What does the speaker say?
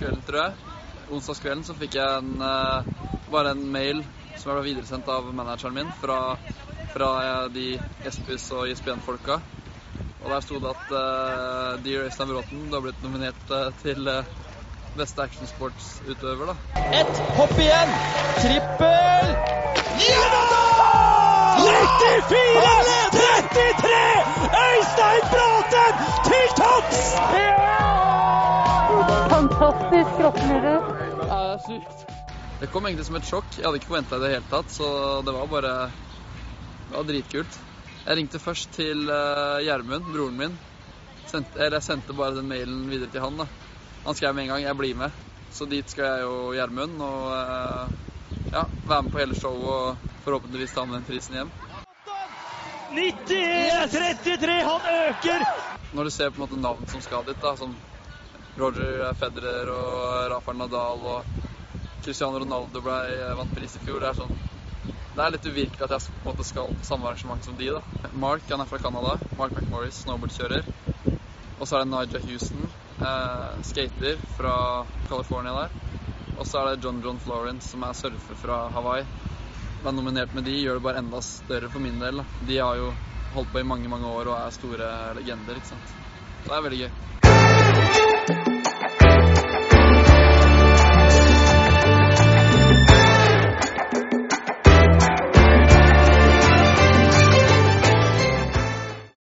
tror jeg. Onsdagskvelden så fikk jeg en, uh, bare en mail som ble videresendt av manageren min fra, fra de Espis og ISBN-folka. Og der sto det at uh, Dear Øystein Bråten, du har blitt nominert uh, til uh, beste actionsportsutøver, da. Ett hopp igjen! Trippel! Ja da! 94-33! Øystein Bråten Fantastisk. Gratulerer. Ja, det er sykt. Det kom egentlig som et sjokk. Jeg hadde ikke forventa det i det hele tatt, så det var bare Det var dritkult. Jeg ringte først til uh, Gjermund, broren min. Sendte, eller jeg sendte bare den mailen videre til han. da. Han skrev med en gang 'jeg blir med'. Så dit skal jeg og Gjermund og uh, ja, være med på hele showet og forhåpentligvis ta med den prisen hjem. 91-33, han øker! Når du ser på en måte navn som skal dit, da, som Roger Federer og Rafael Nadal og Cristiano Ronaldo ble vant pris i fjor, det er sånn det er litt uvirkelig at jeg på en måte skal på samme arrangement som de. da. Mark han er fra Canada. Mark McMorris, snowboardkjører. Og så er det Nigel Houston, eh, skater fra California der. Og så er det John John Florence, som er surfer fra Hawaii. Være nominert med de gjør det bare enda større for min del. da. De har jo holdt på i mange mange år og er store legender. ikke sant? Så det er veldig gøy.